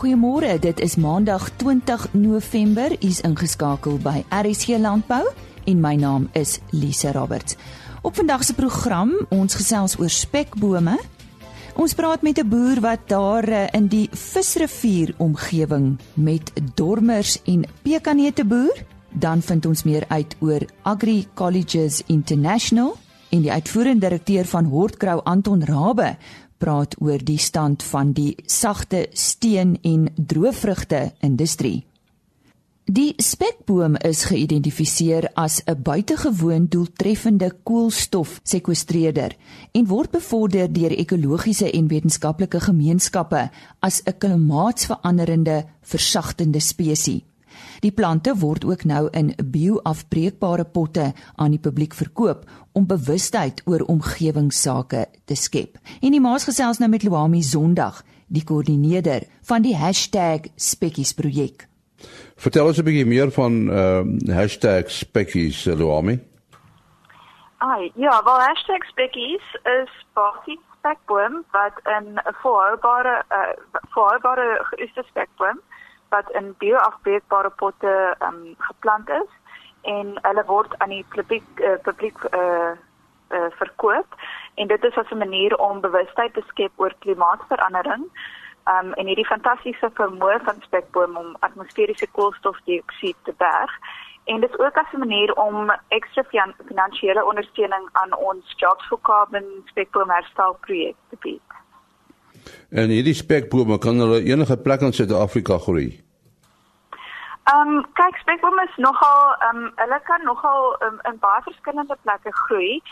Goeiemôre, dit is Maandag 20 November. U's ingeskakel by RSG Landbou en my naam is Lise Roberts. Op vandag se program, ons gesels oor spekbome. Ons praat met 'n boer wat daar eh, in die Visrivier omgewing met dormers en pekanneute boer. Dan vind ons meer uit oor Agri Colleges International en die uitvoerende direkteur van Hortgrou Anton Rabbe praat oor die stand van die sagte steen en droëvrugte industrie. Die spekboom is geïdentifiseer as 'n buitengewoon doeltreffende koolstofsekwestreerder en word bevorder deur ekologiese en wetenskaplike gemeenskappe as 'n klimaatsveranderende versagtende spesies. Die plante word ook nou in bioafbreekbare potte aan die publiek verkoop om bewustheid oor omgewingsake te skep. En die maas gesels nou met Luami Sondag, die koördineerder van die #spekkies projek. Vertel ons 'n bietjie meer van uh #spekkies Luami. Ai, ja, wel #spekkies is basies spekboom wat 'n volhoubare uh volhoubare geoeste spekboom wat in bioafbreekbare potte um, geplant is en hulle word aan die publiek uh, publiek uh, uh, verkoop en dit is as 'n manier om bewustheid te skep oor klimaatsverandering um, en hierdie fantastiese vermoë van spekboom om atmosferiese koolstofdioksied te berg en dit is ook as 'n manier om ekstra finansiële ondersteuning aan ons Jobs for Carbon spekboom herstel projek te bied. En hierdie spekbome kan hulle enige plek in Suid-Afrika groei. Ehm um, kyk spekbome is nogal ehm um, hulle kan nogal um, in baie verskillende plekke groei.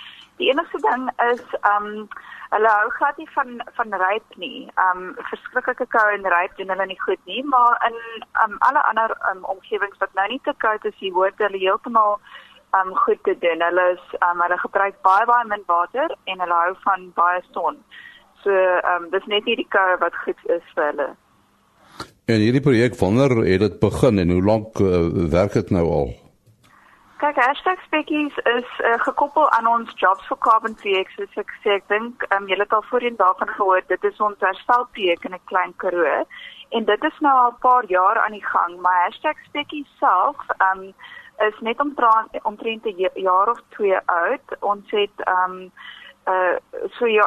Die enigste ding is ehm um, hulle hou glad nie van van ryp nie. Ehm um, verskriklike koue en ryp doen hulle nie goed nie, maar in um, alle ander um, omgewings wat nou nie te koud is, hier hoort hulle heeltemal ehm um, goed te doen. Hulle is ehm um, hulle gebruik baie baie min water en hulle hou van baie son. So ehm um, dis net nie die koue wat goed is vir hulle. En hierdie projek wanneer het dit begin en hoe lank uh, werk dit nou al? Kyk, #spekkies is uh, gekoppel aan ons Jobs for Carbon projek. So ek sê ek dink um, julle het al voorheen daarvan gehoor. Dit is ons herstelprojek in 'n klein Karoo en dit is nou al 'n paar jaar aan die gang. Maar #spekkies self ehm um, is net omtrent omtrent 'n jaar of 2 oud. Ons het ehm um, uh so ja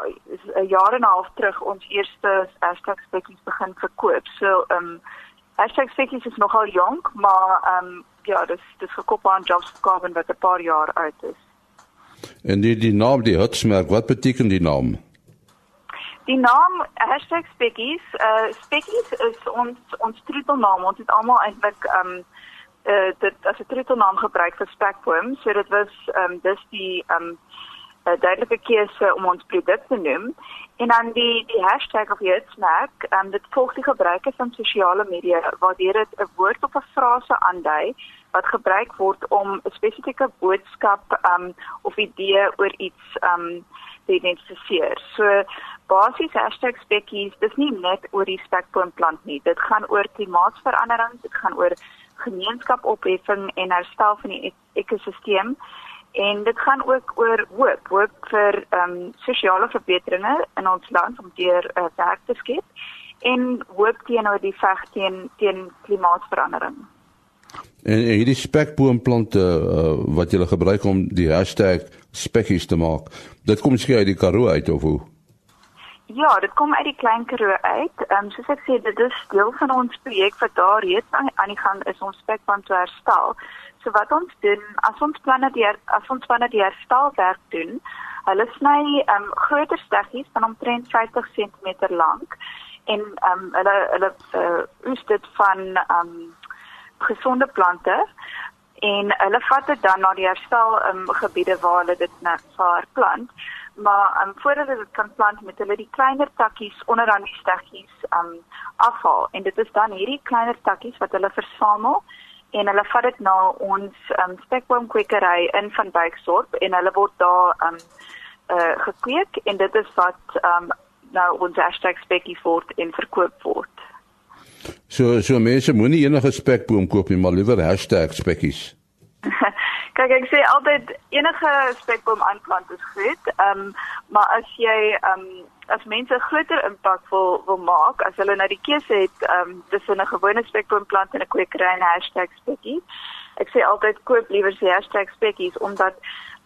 'n jaar en 'n half terug ons eerste hashtag spekkies begin verkoop. So um hashtag spekkies is nogal jonk, maar um ja, dis dis gekoppel aan jobs carbon wat 'n paar jaar oud is. En die die naam die Hutsmerk, wat beteken die naam? Die naam hashtag spekkies, uh spekkies is ons ons troetelnaam. Ons het almal eintlik um uh dit as 'n troetelnaam gebruik vir spekboom. So dit was um dis die um 'n duidelike keuse om ons produk te noem en dan die die hashtag of die snack, ehm um, dit volg die gebruike van sosiale media waardeur dit 'n woord of 'n frase aandui wat gebruik word om 'n spesifieke boodskap ehm um, of idee oor iets ehm um, te identifiseer. So basies spekkies, dis nie net oor die spekboomplant nie. Dit gaan oor klimaatsverandering, dit gaan oor gemeenskapopheffing en herstel van die ekosisteem. En dit gaan ook oor hoop, hoop vir ehm um, sosiale verbeteringe in ons land om deur uh, werk te skep en hoop teenoor die veg teen teen klimaatsverandering. En, en hierdie spekboomplante uh, wat jy gebruik om die hashtag spekkies te maak, dit kom skei uit die Karoo uit of hoe? Ja, dit kom uit die Klein Karoo uit. Ehm um, soos ek sê, dit is deel van ons projek wat daar reeds aan, aan die gang is om spekboom te herstel. So wat ons doen, as ons planne deur as ons planne die herstelwerk doen, hulle sny um, groter steggies van omtrent 50 cm lank en um, hulle hulle uh, oes dit van um, gesonde plante en hulle vat dit dan na die herstel um, gebiede waar hulle dit na vaar plant. Maar um, voordat hulle dit kan plant met hulle die kleiner takkies onder aan die ehm um, afhaal en dit is dan hierdie kleiner takkies wat hulle versamel en hulle vat dit na ons um, spekboomkwekery in van Buiksdorp en hulle word daar um uh gekweek en dit is wat um nou ons hashtag spekkie voort en verkoop word. So so mense moenie enige spekboom koop nie, maar liewer hashtag spekkies. Kyk, ek sê altyd enige spekboom aanplant is goed. Ehm um, maar as jy ehm um, as mense groter impak wil wil maak, as hulle nou die keuse het ehm um, tussen 'n gewone spekboomplant en 'n kwekery en #spekkie. Ek sê altyd koop liewer die #spekkies omdat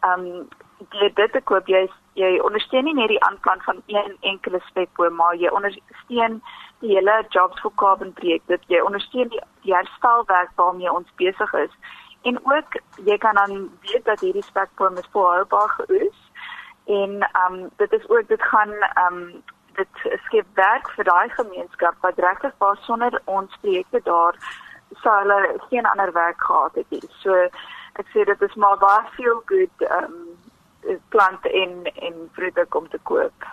ehm um, deur dit te koop jy jy ondersteun nie net die aanplant van een enkele spekboom, maar jy ondersteun die hele jobs for carbon projek. Dit jy ondersteun die, die herstelwerk waarmee ons besig is en ook jy kan dan weet dat hierdie spekboom is volhoubaar geoes en ehm um, dit is ook dit gaan ehm um, dit skep werk vir daai gemeenskap wat regtig pas sonder ons projekte daar sou hulle geen ander werk gehad het nie. So ek sê dit is maar baie veel goed ehm um, plante en en vrugte kom te koop.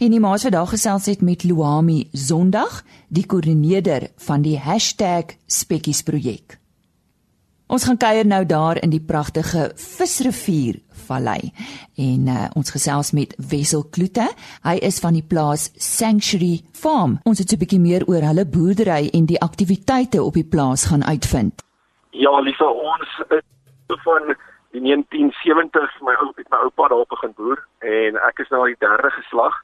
En die maas wat daar gesels het met Luami Sondag, die koördineerder van die #spekkies projek. Ons gaan kuier nou daar in die pragtige Visrivier Vallei en uh, ons gesels met Wessel Kloete. Hy is van die plaas Sanctuary Farm. Ons het 'n bietjie meer oor hulle boerdery en die aktiwiteite op die plaas gaan uitvind. Ja, Lisa, ons is van die 1970s my ou met my oupa daar begin boer en ek is nou al die derde geslag.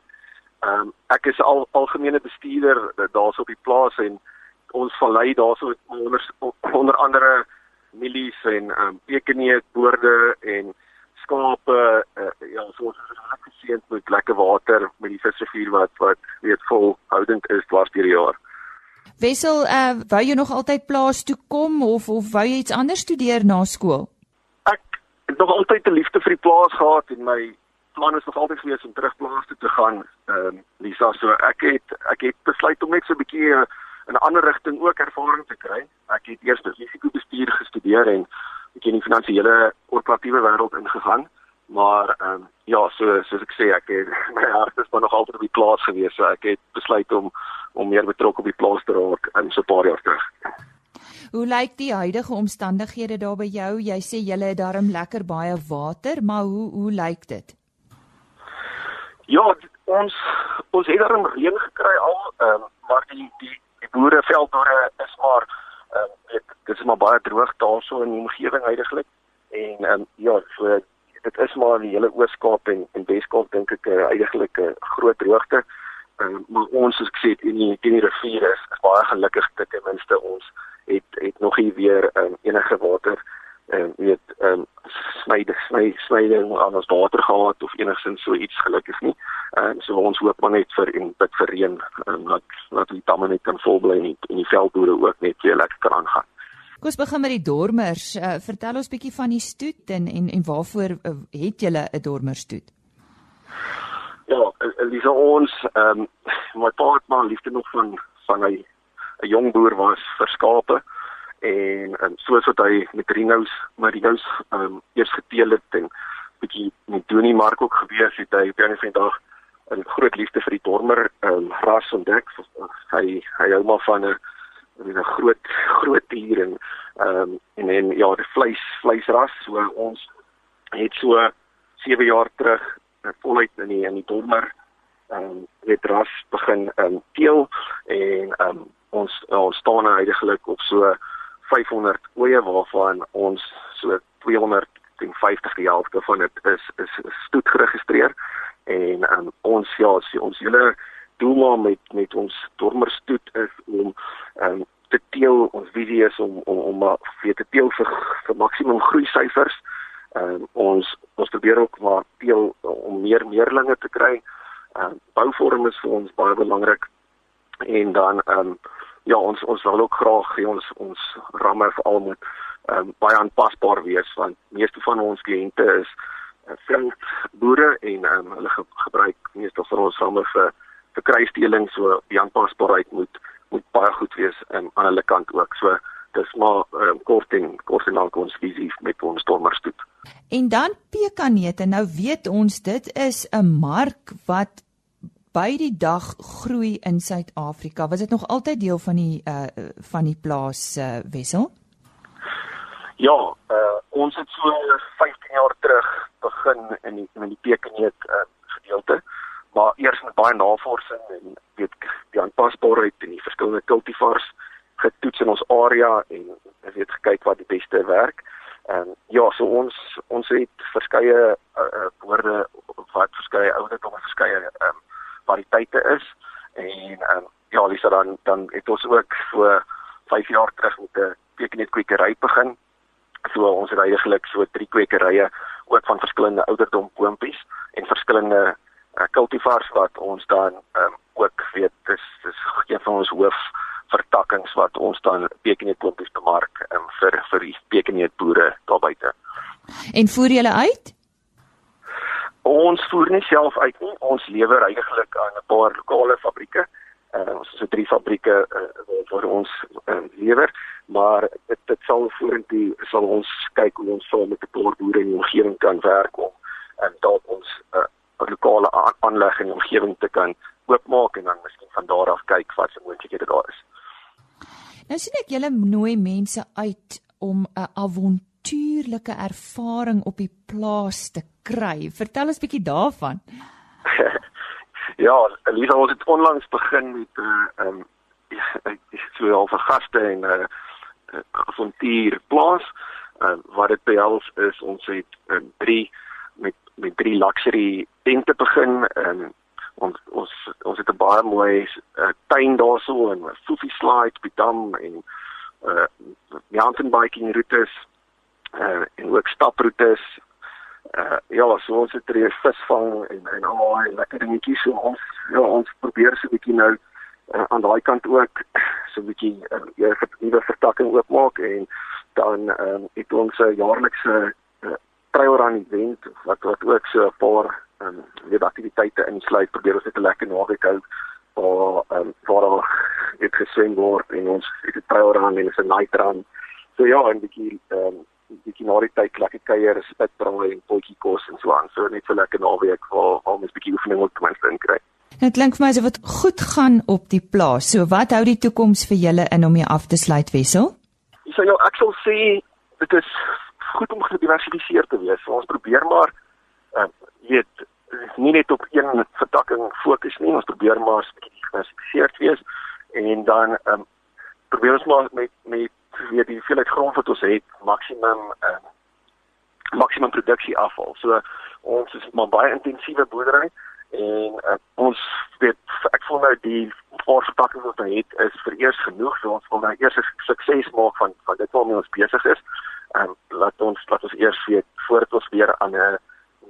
Ehm um, ek is al algemene bestuurder daarso op die plaas en ons vallei daarso onder onder andere mielies en um, pekeneet, boorde en skape uh, ja, so ons is reg geseënd met lekker water met die visrivier wat wat weet volhoudend is dwars deur die jaar. Wessel, uh, wou jy nog altyd plaas toe kom of of wou jy iets anders studeer na skool? Ek het nog altyd 'n liefde vir die plaas gehad en my plan is nog altyd gewees om terug plaas toe te gaan. Ehm um, Lisa, so ek het ek het besluit om net so 'n bietjie uh, in 'n ander rigting ook ervaring te kry. Ek het eers risikobestuur gestudeer en ek het in die finansiële korporatiewe wêreld ingegaan. Maar ehm um, ja, so soos ek sê, ek het my hart is maar nog altyd op die plaas gewees. So ek het besluit om om meer betrokke op die plaas te raak in so 'n paar jaar terug. Hoe lyk die huidige omstandighede daar by jou? Jy sê jy het darm lekker baie water, maar hoe hoe lyk dit? Ja, ons ons het darm reën gekry al, ehm um, maar die die die boere veldboere is maar ehm um, weet dit is maar baie droog daarso in die omgewing heidaglik en ehm um, ja so dit is maar die hele Oos-Kaap en en Wes-Kaap dink ek heidaglik 'n groot droogte. Um, maar ons as ek sê in die in die rivier is, is baie gelukkig dat ten minste ons het het nog hier weer um, enige water en um, weet ehm um, snyde sny snyding aan ons water gehad of enigsins so iets gelukkig nie. Ehm um, so ons hoop maar net vir en bid vir reën um, dat dat die damme net kan vol bly en die, en die veldboere ook net weer lekker kan aangaan. Kom ons begin met die dormers. Uh, vertel ons bietjie van die stoet en en en waarvoor uh, het julle 'n dormerstoet? Ja, Elisa ons ehm um, my pa het maar liefde nog van van hy 'n jong boer was vir skape en um, soos wat hy met Rino's Marinos ehm um, eers geteel het en bietjie met Donie Mark ook gewees het hy op 'n vandag 'n groot liefde vir die dormer ehm um, ras ontdek. Hy hy hou maar van 'n 'n groot groot dier en ehm um, en en ja die vleis vleisras. So ons het so 7 jaar terug eh, voluit in die in die dormer ehm um, het ras begin ehm um, teel en ehm um, ons ons staan nou heidaglik op so 500 oeye waarvan ons so 250 die helfte van dit is is, is stoet geregistreer. En um, ons ja ons, hele doel maar met met ons dormerstoet is om um, te teel ons visie is om om om vir te teel vir vir maksimum groei syfers um, ons ons probeer ook maar teel om meer meerlinge te kry. Um, bouvorm is vir ons baie belangrik. En dan um, ja ons ons wil ook graag hê ons ons ramme veral moet um, baie aanpasbaar wees want meeste van ons kliënte is uh, vriend boere en um, hulle ge gebruik meeste van ons ramme vir vir kruisdeling so die aanpasbaarheid moet moet baie goed wees um, aan hulle kant ook so dis maar um, kort en kort en lank ons visie met ons stormerstoet. En dan pekanete nou weet ons dit is 'n mark wat by die dag groei in Suid-Afrika. Was dit nog altyd deel van die uh van die plaas uh wissel? Ja, uh ons het so 15 jaar terug begin in die in die pekeneet uh gedeelte, maar eers met baie navorsing en weet die aanpasbaarheid en die verskillende cultivars getoets in ons area en weet gekyk wat die beste werk. En ja, so ons ons het verskeie uh, woorde wat verskeie ouderdomme verskeie ehm um, variëteite is en um, ja, Lisa dan dan het ons ook so 5 jaar terug met 'n tekenet kwekery begin. So ons het eintlik so drie kwekerye ook van verskillende ouderdom boontjies en verskillende uh, cultivars wat ons dan um, ook weet dis dis een van ons hoof vertakkings wat ons dan pekeneet boontjies bemark um, vir vir die pekeneet boere daar buite. En voer julle uit? Ons voer nie self uit nie. Ons lewer eintlik aan 'n paar lokale fabrieke. Uh, ons het so drie fabrieke uh, waar ons uh, lewer maar dit dit sal vorentoe sal ons kyk hoe ons saam met die paar boere in die omgewing kan werk om en dalk ons 'n uh, lokale aanleg in die omgewing te kan oopmaak en dan miskien van daar af kyk wat se moontlikhede daar is. Nou sien ek julle nooi mense uit om 'n avontuurlike ervaring op die plaas te kry. Vertel ons bietjie daarvan. ja, Elisa, ons het onlangs begin met 'n uh, eh, um, sou al vir gaste en 'n uh, eh, avontuur plaas. Uh, wat dit behels is ons het uh, drie met met drie luxury tente begin en ons ons ons het 'n baie mooi uh, tuin daarso en 'n foofie slide by dam en uh mountain biking roetes uh en ook staproetes. Uh ja, so ons het drie visvang en en al daai lekker dingetjies. So ons ja, ons probeer so 'n bietjie nou uh, aan daai kant ook so 'n bietjie uh, het 'n nuwe vertakking oopmaak en dan um, het ons 'n jaarlikse uh, trail run event wat wat ook so 'n paar um, weer aktiwiteite insluit. Probeer ons 'n lekker naweek hou waar um, waar daar dit gesien word en ons het 'n trail run en 'n night run so ja 'n bietjie um, bietjie na die tyd lekker kuier, spit braai en potjie kos en so aan. So net so lekker naweek waar waar mens bietjie oefening ten minste inkry. Dit klink vir my asof dit goed gaan op die plaas. So wat hou die toekoms vir julle in om hier af te sluit wissel? So ja, ek sal sê dit is goed om gediversifiseer te wees. So, ons probeer maar uh weet nie net op een vertakking fokus nie. Ons probeer maar gediversifiseer wees en dan um probeer ons maar met met weet die hoeveelheid grond wat ons het maksimum uh maksimum produksie afval. So ons is maar baie intensiewe boerdery en uh, ons weet ek voel nou die paar verpakkings wat ons het is vir eers genoeg. So ons wil nou eers 'n sukses maak van van dit waarmee ons besig is. En laat ons laat ons eers weet voordat ons weer aan 'n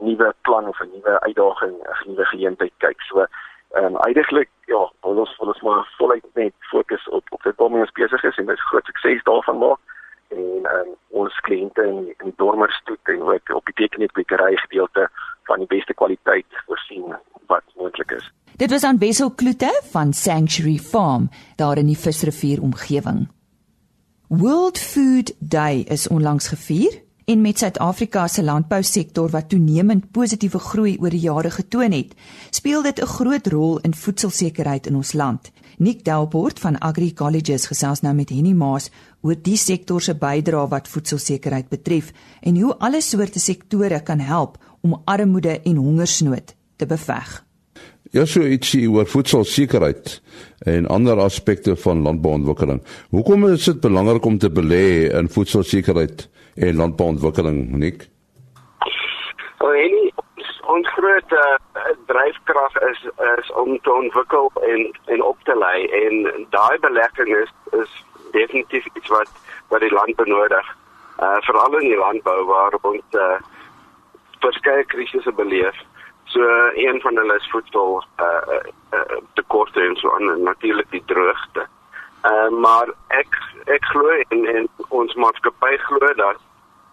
nuwe plan of 'n nuwe uitdaging 'n nuwe geleentheid kyk. So ehm um, eintlik ja ons wil ons maar voluit net fokus op op dit waarmee ons besig is en dit groot sukses daarvan maak en um, ons kliënte in in Dormerstoet en ook op die tekenetbekery gedeelte van die beste kwaliteit voorsien wat moontlik is. Dit was aan Wessel Kloete van Sanctuary Farm daar in die Visrivier omgewing. World Food Day is onlangs gevier en met Suid-Afrika se landbousektor wat toenemend positiewe groei oor die jare getoon het, speel dit 'n groot rol in voedselsekerheid in ons land. Nick Delport van Agri Colleges gesels nou met Henny Maas oor die sektor se bydrae wat voedselsekerheid betref en hoe alle soorte sektore kan help om armoede en hongersnood te beveg. Ja, so ietsie oor voedselsekerheid en ander aspekte van landbouontwikkeling. Hoekom is dit belangrik om te belê in voedselsekerheid en landbouontwikkeling, Nick? Oh, Henny, ons groot uh, dryfkrag is is om te ontwikkel en en op te lei en daai belegging is is definitief iets wat wat die land benodig. Uh veral in die landbou waar ons uh verskeie krisisse beleef. So uh, een van hulle is voedsel uh, uh, uh tekorte en so aan natuurlik die droogte. Uh maar ek ek glo en, en ons maatskappy glo dat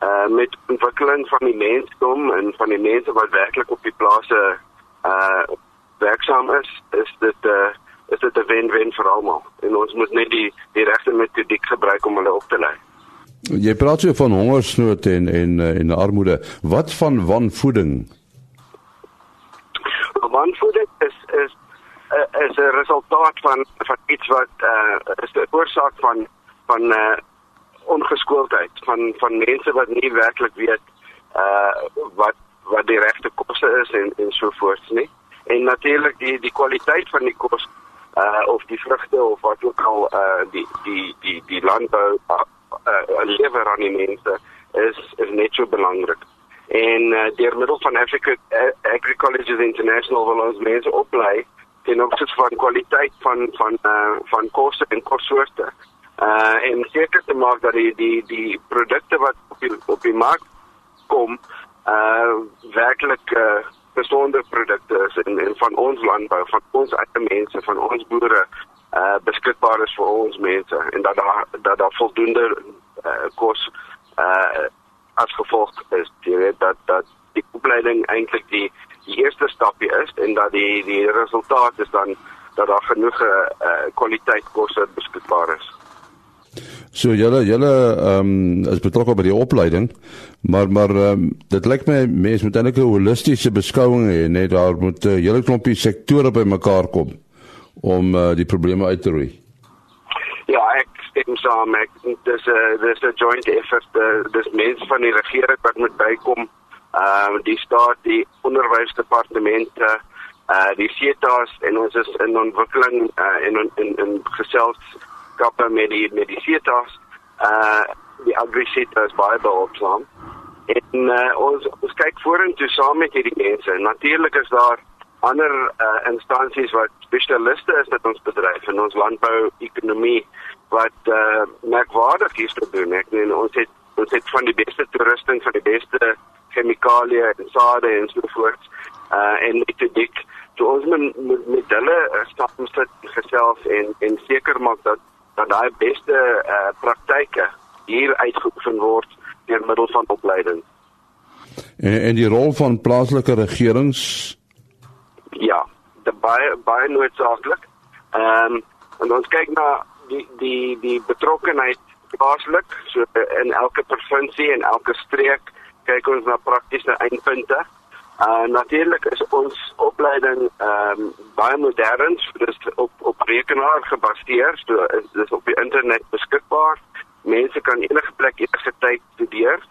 uh met ontwikkeling van die mensdom en van die mense wat werklik op die plase uh werksaam is, is dit uh is dit 'n wen-wen vir almal. En ons moet net die die regte metodiek gebruik om hulle op te lei. Jy praat so van hongersnood en en en armoede. Wat van wanvoeding? Wanvoeding is is is 'n resultaat van van iets wat uh is 'n oorsaak van van uh ongeskooldheid van van mense wat nie werklik weet uh wat wat die regte kosse is en en so voort nie. En natuurlik die die kwaliteit van die kos uh of die vrugte of wat ook al uh die die die die landbou uh, uh lewer aan die mense is is net so belangrik. En uh, deur middel van Africa Agri Colleges International wil ons mense oplei ten opsigte van kwaliteit van van uh, van kosse en kossoorte. Uh en seker te maak dat die die die produkte wat op die op die mark kom uh werklik uh besondere produkte is en, en van ons landbou, van ons eie mense, van ons boere uh beskikbaar is vir ons mense en dat daar dat daar voldoende uh, kos uh as gevolg is jy weet dat dat die opleiding eintlik die die eerste stapie is en dat die die resultaat is dan dat daar genoeg uh kwaliteit kosse beskikbaar is. So julle julle ehm um, is betrokke by die opleiding, maar maar ehm um, dit lyk my mense moet eintlik 'n holistiese beskouing hê, net daar moet 'n uh, hele klompie sektore bymekaar kom om uh, die probleme uit te roei. Ja, ek stem saam. Ek dis 'n dis 'n joint effort. Uh, dis mense van die regering wat moet bykom. Ehm uh, die staat, die onderwysdepartemente, uh die SETA's en ons is in ontwikkeling uh, en in in, in gesels kappe met die met die CETA's uh die agri CETA's behulpsaam. En uh, ons ons kyk vorentoe saam met hierdie mense. Natuurlik is daar ander uh instansies wat spesialiste is met ons bedryf en ons landbou ekonomie wat uh merkwaardig is te doen. Ek meen ons het ons het van die beste toerusting van die beste chemikalieë en sade en so voort. Uh en dit dik toe ons met met, met hulle stap ons dit gesels en en seker maak dat dat daai beste uh, praktyke hier uitgeoefen word deur middel van opleiding. En en die rol van plaaslike regerings ja, baie baie noodsaaklik. Ehm um, en ons kyk na die die die betrokkenheid plaaslik so in elke provinsie en elke streek kyk ons na praktiese eindpunte. Uh natuurlik is ons opleiding ehm um, baie modern, dis op op rekenaar gebaseer, so dis op die internet beskikbaar. Mense kan enige plek enige tyd studeer.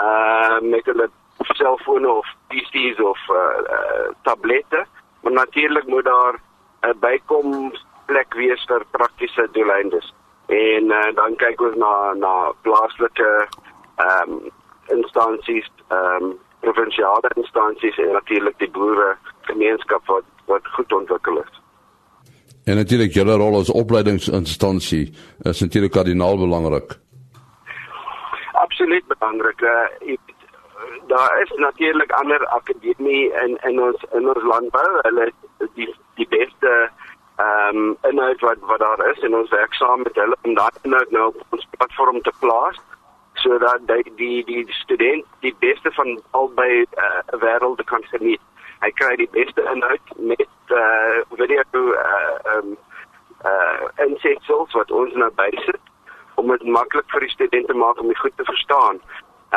Uh met hulle selfone of PC's of uh, uh tablette, maar natuurlik moet daar 'n bykomplek wees vir praktiese doeleindes. En uh, dan kyk ons na na plaaslike ehm um, instansies ehm um, provinsiale instansies en natuurlik die boere gemeenskap wat wat goed ontwikkel is. En natuurlik julle rol as opleidingsinstansie is natuurlik kardinaal belangrik. Absoluut belangrik. Uh, daar is natuurlik ander akademie in in ons in ons landbou. Hulle die die beste ehm um, inhoud wat wat daar is en ons werk saam met hulle om daai inhoud nou op ons platform te plaas sodat die die die student die beste van albei uh, wêrelde kan geniet. Hy kry die beste inhoud met uh, video uh, um uh insetsels wat ons nou bysit om dit maklik vir die student te maak om dit goed te verstaan.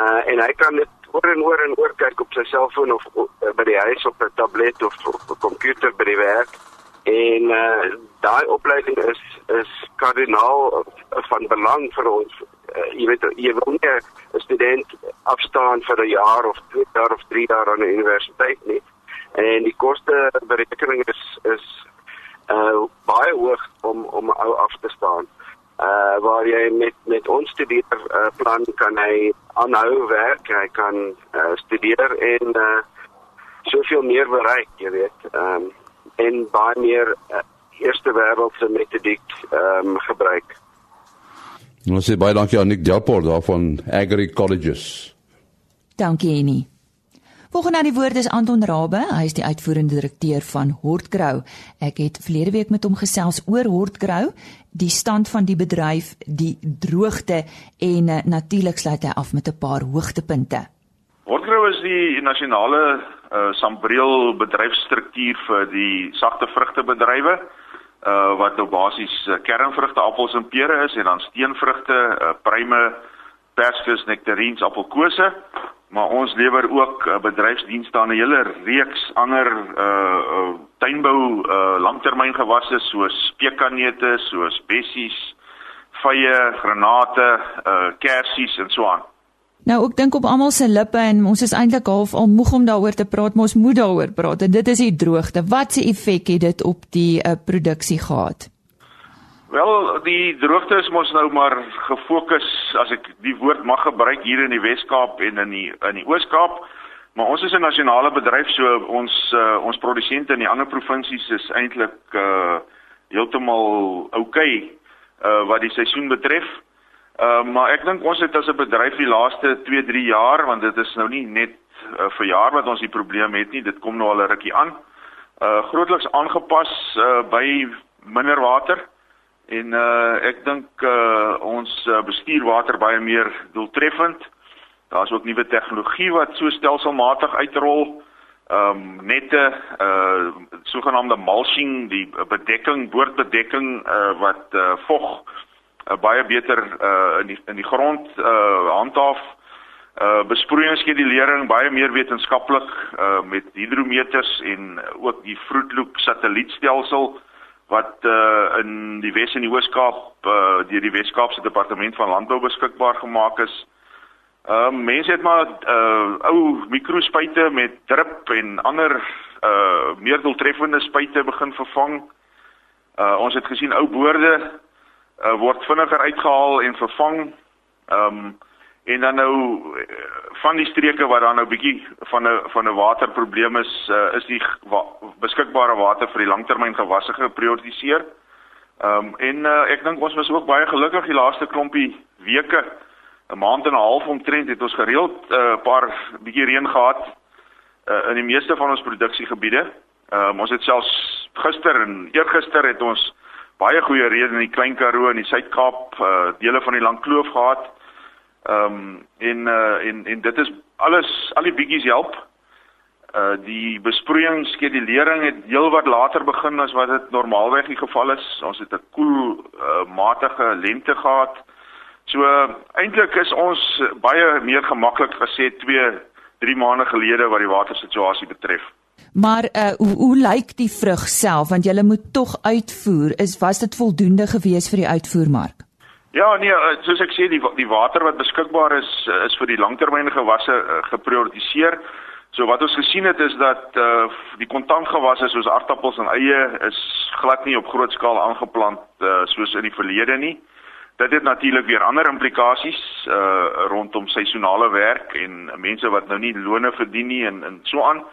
Uh en hy kan dit oor en oor en oor kyk op sy selfoon of uh, by die huis op 'n tablet of op 'n komputer by die werk. En uh daai opleiding is is kardinaal van belang vir ons jy weet jy wil nie 'n student afstaan vir 'n jaar of 2 jaar of 3 jaar aan 'n universiteit nie. En die koste berekening is is uh baie hoog om om ou af te staan. Uh waar jy met met ons studeer uh, plan kan hy aanhou werk, hy kan uh, studeer en uh soveel meer bereik, jy weet. Ehm um, en baie meer uh, eerste wêreldse metodiek ehm um, gebruik. Ons sê baie dankie aan Nick Delport daar van Agri Colleges. Dankie Annie. Volgende aan die woord is Anton Rabbe, hy is die uitvoerende direkteur van Hortgrow. Ek het verlede week met hom gesels oor Hortgrow, die stand van die bedryf, die droogte en uh, natuurlik sluit hy af met 'n paar hoogtepunte. Hortgrow is die nasionale uh, sambreel bedryfstruktuur vir die sagte vrugtebedrywe uh wat nou basies uh, kernvrugte, appels en pere is en dan steenvrugte, uh, pruime, perskes, nektarines, appelkose. Maar ons lewer ook uh, bedryfsdienste aan 'n hele reeks ander uh, uh tuinbou uh langtermyngewasse soos pekaneute, soos bessies, vye, granate, uh kersies en so aan. Nou ek dink op almal se lippe en ons is eintlik half al moeg om daaroor te praat, maar ons moet daaroor praat. En dit is die droogte. Wat se effek het dit op die uh, produksie gehad? Wel, die droogte is mos nou maar gefokus as ek die woord mag gebruik hier in die Wes-Kaap en in die in die Oos-Kaap. Maar ons is 'n nasionale bedryf, so ons uh, ons produsente in die ander provinsies is eintlik uh heeltemal oukei okay, uh wat die seisoen betref. Uh maar ek dink ons het as 'n bedryf die laaste 2-3 jaar, want dit is nou nie net uh, vir jaar wat ons die probleem het nie, dit kom nou al 'n rukkie aan. Uh grootliks aangepas uh by minder water. En uh ek dink uh ons bestuur water baie meer doeltreffend. Daar's ook nuwe tegnologie wat so stelselmatig uitrol. Ehm um, nette uh sogenaamde mulching, die bedekking, boordbedekking uh wat uh vog uh, baie beter uh in die in die grond uh handhaaf. Uh besproeiingsskedulering baie meer wetenskaplik uh met hidrometers en ook die Vroetloop satellietstelsel wat uh, in die Wes en die Oos-Kaap uh, deur die Wes-Kaapse Departement van Landbou beskikbaar gemaak is. Ehm uh, mense het maar uh, ou mikrospuite met drip en ander uh, meer doeltreffende spuite begin vervang. Uh, ons het gesien ou boorde uh, word vinniger uitgehaal en vervang. Ehm um, En dan nou eh, van die streke waar daar nou bietjie van 'n van 'n waterprobleem is, uh, is die wa beskikbare water vir die langtermyn gewasse geprioritiseer. Ehm um, en uh, ek dink ons was ook baie gelukkig die laaste klompie weke, 'n maand en 'n half omtrent het ons gereeld 'n uh, paar bietjie reën gehad uh, in die meeste van ons produksiegebiede. Ehm um, ons het selfs gister en eergister het ons baie goeie reën in die Klein Karoo en die Suid-Kaap, uh, dele van die Langkloof gehad. Ehm um, en uh en en dit is alles al die bietjies help. Uh die besproeiingsskedulering het heelwat later begin as wat dit normaalweg die geval is. Ons het 'n koel uh, matige lente gehad. So uh, eintlik is ons baie meer gemaklik gesê 2 3 maande gelede wat die watersituasie betref. Maar uh hoe, hoe lyk die vrug self want jy moet tog uitvoer? Is was dit voldoende gewees vir die uitvoermark? Ja, nee, eh, soos ek sê, die die water wat beskikbaar is is vir die langtermyngewasse uh, geprioritiseer. So wat ons gesien het is dat uh die kontantgewasse soos aardappels en eie is glad nie op groot skaal aangeplant uh soos in die verlede nie. Dit het natuurlik weer ander implikasies uh rondom seisonale werk en mense wat nou nie lone verdien nie en en so aan.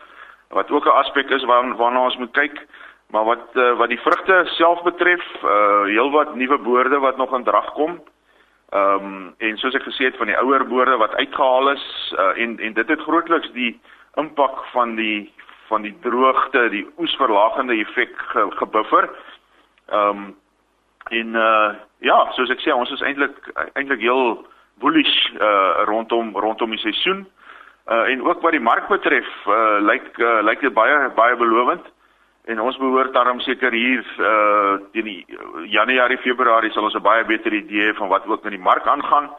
Wat ook 'n aspek is waarna waarna ons moet kyk. Maar wat uh, wat die vrugte self betref, uh heelwat nuwe boorde wat nog in drag kom. Ehm um, en soos ek gesê het van die ouer boorde wat uitgehaal is uh, en en dit het grootliks die impak van die van die droogte, die oesverlagende effek ge, gebuffer. Ehm um, en uh ja, soos ek sê, ons is eintlik eintlik heel bullish uh rondom rondom die seisoen. Uh en ook wat die mark betref, uh lyk uh, lyk dit baie baie belovend. En ons behoort daarom seker hier uh teen die Januarie Februarie sal ons 'n baie beter idee van wat ook met die mark aangaan.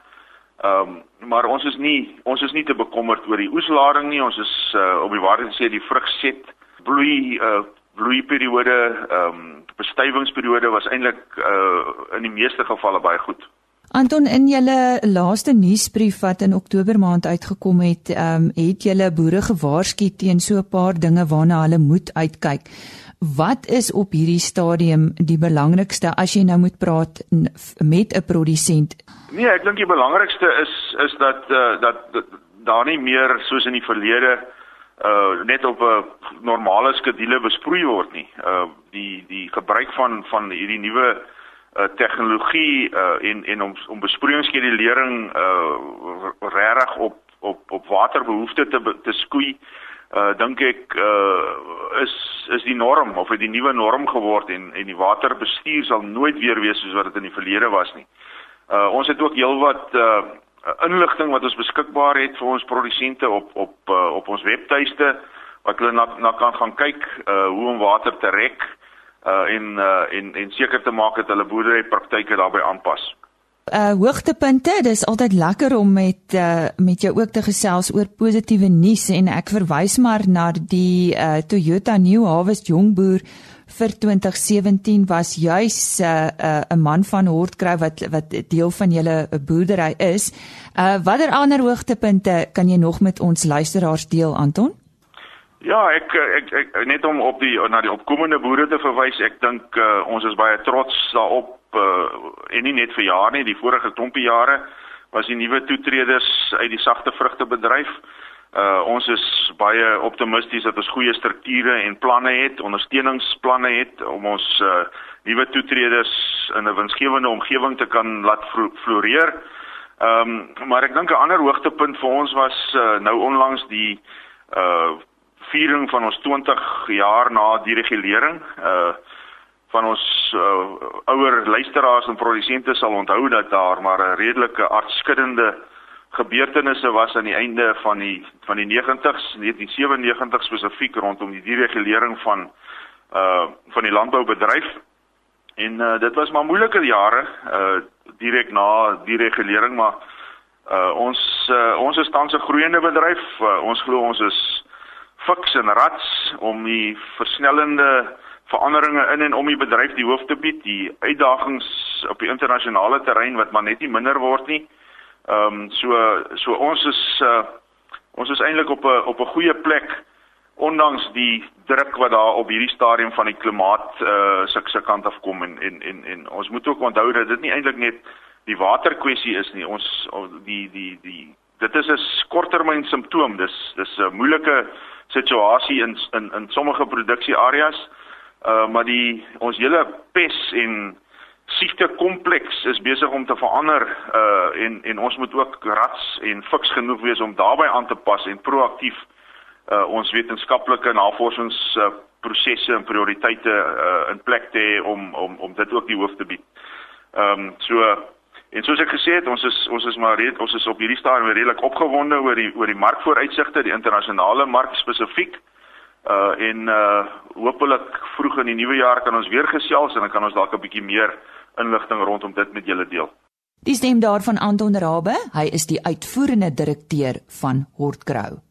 Ehm um, maar ons is nie ons is nie te bekommerd oor die oeslading nie. Ons is uh op die waarheid sê die vrugset bloei uh bloeiperiode ehm um, bestuivingsperiode was eintlik uh in die meeste gevalle baie goed. Anton in julle laaste nuusbrief wat in Oktober maand uitgekom het, ehm um, het julle boere gewaarsku teen so 'n paar dinge waarna hulle moet uitkyk. Wat is op hierdie stadium die belangrikste as jy nou moet praat met 'n produsent? Nee, ek dink die belangrikste is is dat uh, dat, dat daar nie meer soos in die verlede uh net op 'n normale skedule besproei word nie. Uh die die gebruik van van hierdie nuwe uh, tegnologie uh, en en om om besproeiingsskedulering uh regtig op op op waterbehoeftes te te skoei uh dink ek uh is is die norm of het die nuwe norm geword en en die waterbestuur sal nooit weer wees soos wat dit in die verlede was nie. Uh ons het ook heelwat uh inligting wat ons beskikbaar het vir ons produsente op op uh, op ons webtuiste wat hulle na, na kan gaan kyk uh hoe om water te rek. Uh uh en uh en en seker te maak dat hulle boerderypraktyke daarbey aanpas. Uh hoogtepunte, dis altyd lekker om met uh met jou ook te gesels oor positiewe nuus en ek verwys maar na die uh Toyota New Harvest Jongboer vir 2017 was juis 'n uh, 'n uh, man van Hortkry wat wat deel van julle boerdery is. Uh watter ander hoogtepunte kan jy nog met ons luisteraars deel Anton? Ja, ek, ek ek net om op die na die opkomende boere te verwys. Ek dink uh, ons is baie trots daarop uh, en nie net vir jaar nie, die vorige klompie jare was die nuwe toetreders uit die sagte vrugtebedryf. Uh ons is baie optimisties dat ons goeie strukture en planne het, ondersteuningsplanne het om ons uh nuwe toetreders in 'n winsgewende omgewing te kan laat floreer. Ehm um, maar ek dink 'n ander hoogtepunt vir ons was uh, nou onlangs die uh viering van ons 20 jaar na die regulering. Uh van ons uh, ouer luisteraars en produsente sal onthou dat daar maar 'n redelike aardskuddende gebeurtenisse was aan die einde van die van die 90s, 1997 spesifiek rondom die deregulering van uh van die landboubedryf. En uh dit was maar moeilike jare uh direk na die regulering, maar uh ons uh, ons is tans 'n groeiende bedryf. Uh, ons glo ons is fiks en rats om die versnellende veranderinge in en om die bedryf die hoof te bied, die uitdagings op die internasionale terrein wat maar net nie minder word nie. Ehm um, so so ons is uh, ons is eintlik op 'n op 'n goeie plek ondanks die druk wat daar op hierdie stadium van die klimaat uh se kant af kom en en en en ons moet ook onthou dat dit nie eintlik net die waterkwessie is nie. Ons die die die dit is 'n korttermyn simptoom. Dis dis 'n moeilike situasie in in in sommige produksieareas. Uh maar die ons hele pes en siekte kompleks is besig om te verander uh en en ons moet ook rats en fiks genoeg wees om daarbey aan te pas en proaktief uh ons wetenskaplike navorsings uh, prosesse en prioriteite uh in plek te hê om om om dit ook die hoof te bied. Ehm um, so en soos ek gesê het, ons is ons is maar red, ons is op hierdie stadium redelik opgewonde oor die oor die markvooruitsigte, die internasionale mark spesifiek. Uh en uh hopelik vroeg in die nuwe jaar kan ons weer gesels en dan kan ons dalk 'n bietjie meer inligting rondom dit met julle deel. Dis stem daarvan Anton Rabbe, hy is die uitvoerende direkteur van Hortgrou.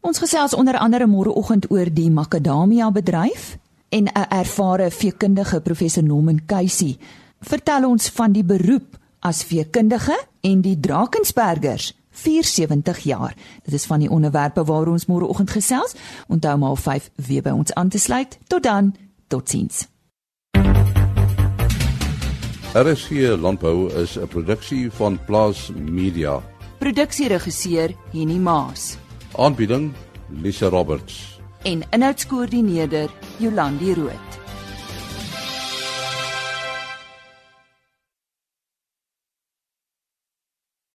Ons gesels onder andere môreoggend oor die makadamia bedryf en 'n ervare veekundige professor Norman Keisy vertel ons van die beroep as veekundige en die Drakensbergers 470 jaar. Dit is van die onderwerpe waaroor ons môreoggend gesels. Onthou maar 5 weer by ons aan te sluit. Tot dan. Totsiens. RSG Landbou is 'n produksie van Plaas Media. Produksieregisseur Henny Maas. Aanbieding Lisa Roberts. En inhoudskoördineerder Jolandi Root.